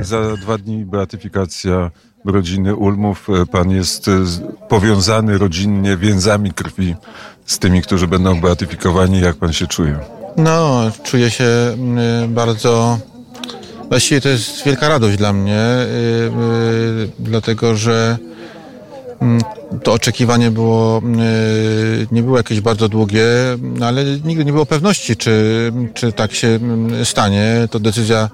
Za dwa dni beatyfikacja rodziny Ulmów. Pan jest e, powiązany rodzinnie więzami krwi z tymi, którzy będą beatyfikowani. Jak pan się czuje? No, czuję się mm, bardzo. Właściwie to jest wielka radość dla mnie, y, dlatego że mm, to oczekiwanie było, y, nie było jakieś bardzo długie, ale nigdy nie było pewności, czy, czy tak się mm, stanie. To decyzja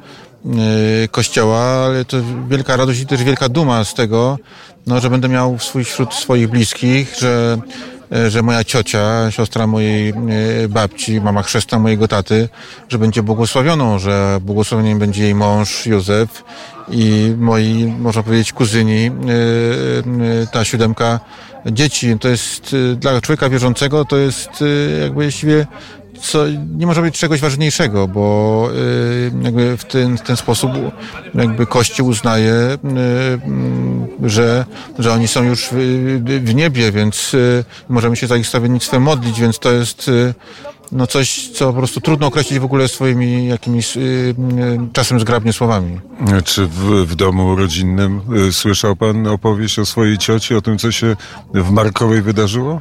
Kościoła, ale to wielka radość i też wielka duma z tego, no, że będę miał swój, wśród swoich bliskich, że e, że moja ciocia, siostra mojej e, babci, mama chrzestna mojego taty, że będzie błogosławioną, że błogosławionym będzie jej mąż Józef i moi, można powiedzieć, kuzyni, ta siódemka dzieci. To jest dla człowieka wierzącego, to jest jakby właściwie co, nie może być czegoś ważniejszego, bo y, jakby w ten, ten sposób jakby Kościół uznaje, y, mm, że, że oni są już w, w niebie, więc y, możemy się za ich stawiennictwem modlić, więc to jest y, no coś, co po prostu trudno określić w ogóle swoimi jakimiś y, y, czasem zgrabnie słowami. Czy w, w domu rodzinnym y, słyszał pan opowieść o swojej cioci, o tym, co się w Markowej wydarzyło?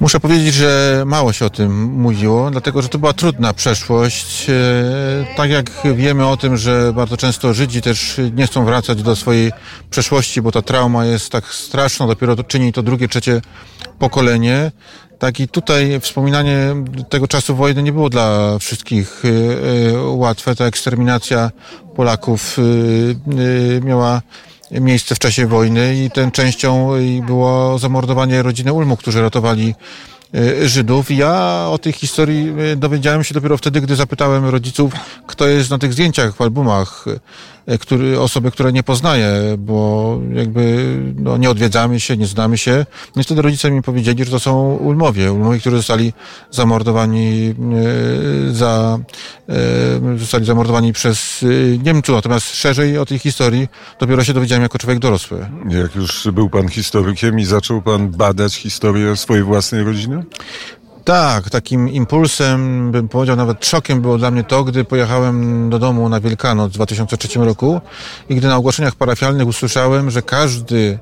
Muszę powiedzieć, że mało się o tym mówiło, dlatego że to była trudna przeszłość. E, Tak jak wiemy o tym, że bardzo często Żydzi też nie chcą wracać do swojej przeszłości, bo ta trauma jest tak straszna, dopiero to czyni to drugie, trzecie pokolenie. Tak i tutaj wspominanie tego czasu wojny nie było dla wszystkich e, e, łatwe. Ta eksterminacja Polaków miała miejsce w czasie wojny i tą częścią było zamordowanie rodziny Ulmu, którzy ratowali e, Żydów. Ja o tej historii e, dowiedziałem się dopiero wtedy, gdy zapytałem rodziców, kto jest na tych zdjęciach w albumach, który, osoby, które nie poznaję, bo jakby no, nie odwiedzamy się, nie znamy się. No i wtedy rodzice mi powiedzieli, że to są Ulmowie, Ulmowie, którzy zostali zamordowani e, za, e, zostali zamordowani przez e, Niemców. Natomiast szerzej o tej historii dopiero się dowiedziałem jako człowiek dorosły. Jak już był pan historykiem i zaczął pan badać historię swojej własnej rodziny? Tak, takim impulsem, bym powiedział nawet szokiem było dla mnie to, gdy pojechałem do domu na Wielkanoc w 2003 roku i gdy na ogłoszeniach parafialnych usłyszałem, że każdy,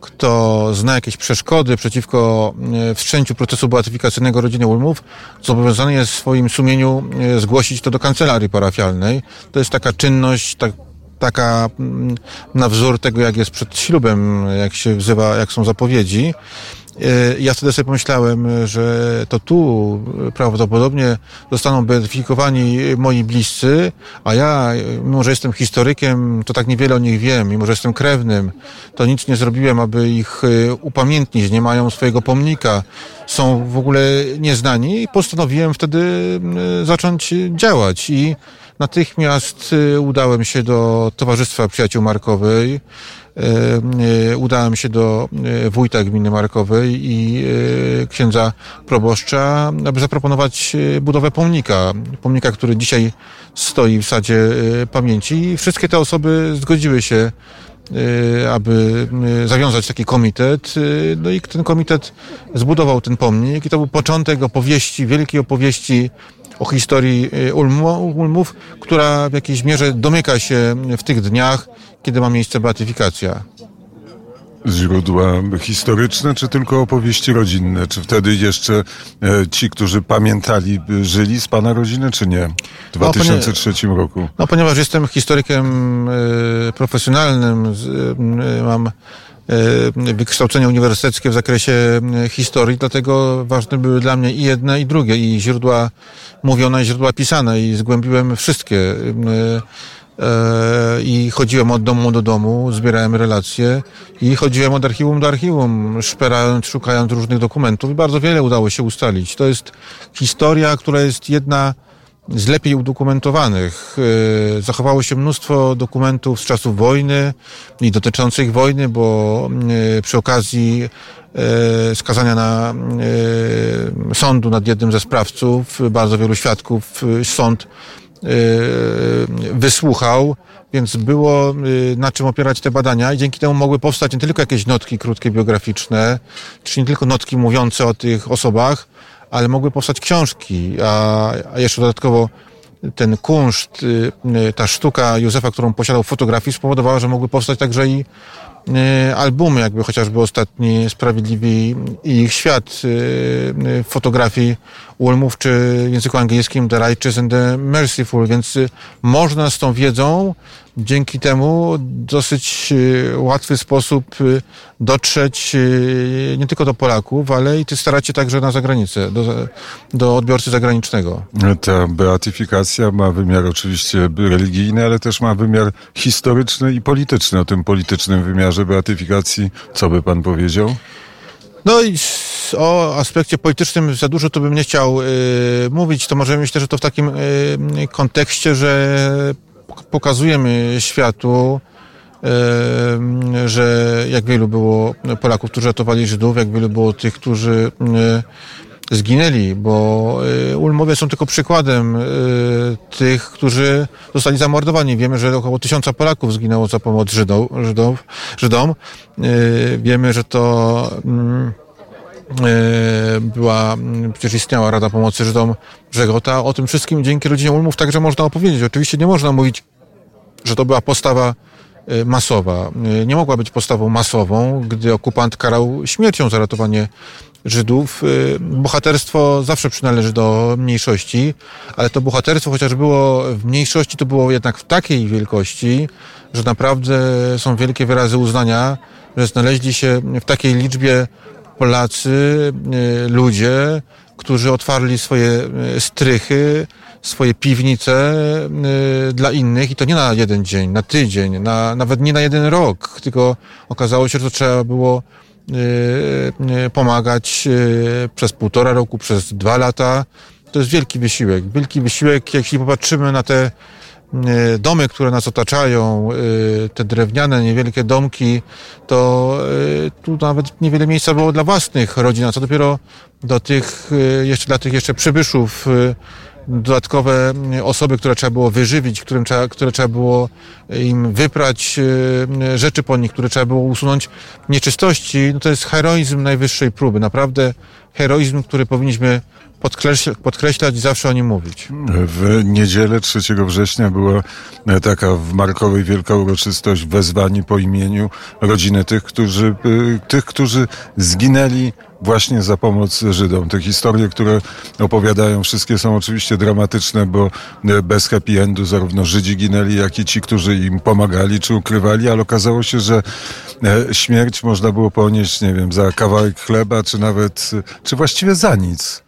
kto zna jakieś przeszkody przeciwko e, wszczęciu procesu beatyfikacyjnego rodziny Ulmów, zobowiązany jest w swoim sumieniu e, zgłosić to do kancelarii parafialnej. To jest taka czynność, tak, taka mm, na wzór tego, jak jest przed ślubem, jak się wzywa, jak są zapowiedzi. E, Ja wtedy sobie pomyślałem, że to tu prawdopodobnie zostaną beatyfikowani moi bliscy, a ja, mimo że jestem historykiem, to tak niewiele o nich wiem, mimo że jestem krewnym, to nic nie zrobiłem, aby ich e, upamiętnić, nie mają swojego pomnika, są w ogóle nieznani i postanowiłem wtedy e, zacząć działać. I natychmiast udałem się do Towarzystwa Przyjaciół Markowej, udałem się do e, wójta gminy Markowej i e, księdza proboszcza, aby zaproponować e, budowę pomnika. Pomnika, który dzisiaj stoi w sadzie e, pamięci. I wszystkie te osoby zgodziły się, e, aby e, zawiązać taki komitet. E, No i ten komitet zbudował ten pomnik i to był początek opowieści, wielkiej opowieści o historii Ulmów, która w jakiejś mierze domyka się w tych dniach, kiedy ma miejsce beatyfikacja. Źródła historyczne, czy tylko opowieści rodzinne? Czy wtedy jeszcze e, ci, którzy pamiętali, żyli z pana rodziny, czy nie? W No, panie- 2003 roku. No, ponieważ jestem historykiem e, profesjonalnym, e, mam wykształcenie uniwersyteckie w zakresie historii, dlatego ważne były dla mnie i jedne, i drugie, i źródła mówione, i źródła pisane, i zgłębiłem wszystkie. E, I chodziłem od domu do domu, zbierałem relacje i chodziłem od archiwum do archiwum, szperając, szukając różnych dokumentów i bardzo wiele udało się ustalić. To jest historia, która jest jedna z lepiej udokumentowanych. E, Zachowało się mnóstwo dokumentów z czasów wojny i dotyczących wojny, bo e, przy okazji skazania na sądu nad jednym ze sprawców, bardzo wielu świadków sąd wysłuchał, więc było e, na czym opierać te badania i dzięki temu mogły powstać nie tylko jakieś notki krótkie biograficzne, czy nie tylko notki mówiące o tych osobach, ale mogły powstać książki, a, a jeszcze dodatkowo ten kunszt, y, y, ta sztuka Józefa, którą posiadał w fotografii, spowodowała, że mogły powstać także i y, albumy, jakby chociażby ostatni Sprawiedliwi i ich świat fotografii Ulmów, czy w języku angielskim The Righteous and the Merciful, więc można z tą wiedzą dzięki temu dosyć e, łatwy sposób e, dotrzeć e, nie tylko do Polaków, ale i ty starać się także na zagranicę, do, do odbiorcy zagranicznego. Ta beatyfikacja ma wymiar oczywiście religijny, ale też ma wymiar historyczny i polityczny. O tym politycznym wymiarze beatyfikacji co by pan powiedział? No i o aspekcie politycznym za dużo to bym nie chciał y, mówić. To może myślę, że to w takim y, kontekście, że pokazujemy światu, że jak wielu było Polaków, którzy ratowali Żydów, jak wielu było tych, którzy zginęli, bo e, Ulmowie są tylko przykładem e, tych, którzy zostali zamordowani. Wiemy, że około tysiąca Polaków zginęło za pomoc Żydom. Żydom. E, wiemy, że to mm, była, mm, przecież istniała Rada Pomocy Żydom Brzegota. O tym wszystkim dzięki rodzinie Ulmów także można opowiedzieć. Oczywiście nie można mówić że to była postawa y, masowa. Y, nie mogła być postawą masową, gdy okupant karał śmiercią za ratowanie Żydów. Y, bohaterstwo zawsze przynależy do mniejszości, ale to bohaterstwo, chociaż było w mniejszości, to było jednak w takiej wielkości, że naprawdę są wielkie wyrazy uznania, że znaleźli się w takiej liczbie Polacy, ludzie, którzy otwarli swoje strychy, swoje piwnice y, dla innych i to nie na jeden dzień, na tydzień, na, nawet nie na jeden rok, tylko okazało się, że to trzeba było y, y, pomagać przez półtora roku, przez dwa lata. To jest wielki wysiłek. Wielki wysiłek, jeśli popatrzymy na te domy, które nas otaczają, te drewniane, niewielkie domki, to tu nawet niewiele miejsca było dla własnych rodzin, a co dopiero do tych, jeszcze dla tych jeszcze przybyszów dodatkowe osoby, które trzeba było wyżywić, którym trzeba, które trzeba było im wyprać e, rzeczy po nich, które trzeba było usunąć nieczystości, no to jest heroizm najwyższej próby. Naprawdę heroizm, który powinniśmy podkreślać, podkreślać i zawsze o nim mówić. W niedzielę 3 września była taka w Markowej wielka uroczystość wezwani po imieniu rodziny tych, którzy, tych, którzy zginęli właśnie za pomoc Żydom. Te historie, które opowiadają, wszystkie są oczywiście dramatyczne, bo y, bez happy endu zarówno Żydzi ginęli, jak i ci, którzy im pomagali czy ukrywali, ale okazało się, że e, śmierć można było ponieść, nie wiem, za kawałek chleba, czy nawet, czy właściwie za nic.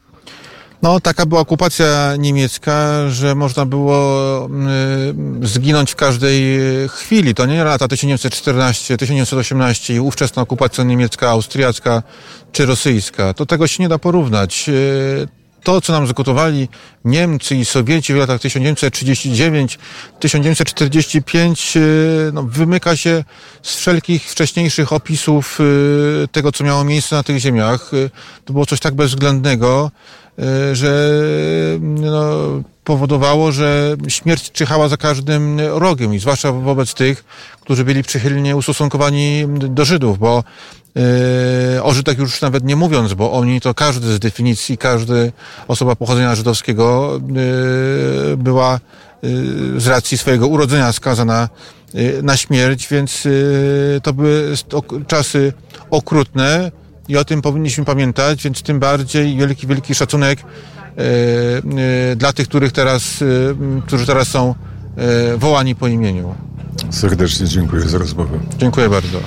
No, taka była okupacja niemiecka, że można było y, zginąć w każdej chwili. To nie lata 1914, 1918 i ówczesna okupacja niemiecka, austriacka czy rosyjska. To tego się nie da porównać. Y, to, co nam zagotowali Niemcy i Sowieci w latach 1939-1945, y, no, wymyka się z wszelkich wcześniejszych opisów tego, co miało miejsce na tych ziemiach. To było coś tak bezwzględnego, E, że no, powodowało, że śmierć czyhała za każdym rogiem i zwłaszcza wobec tych, którzy byli przychylnie ustosunkowani do Żydów, bo Yy, o Żydach już nawet nie mówiąc, bo oni to każdy z definicji, każdy osoba pochodzenia żydowskiego yy, była yy, z racji swojego urodzenia skazana na śmierć, więc to były czasy okrutne, i o tym powinniśmy pamiętać, więc tym bardziej wielki, wielki szacunek dla tych, których teraz, e, którzy teraz są wołani po imieniu. Serdecznie dziękuję za rozmowę. Dziękuję bardzo.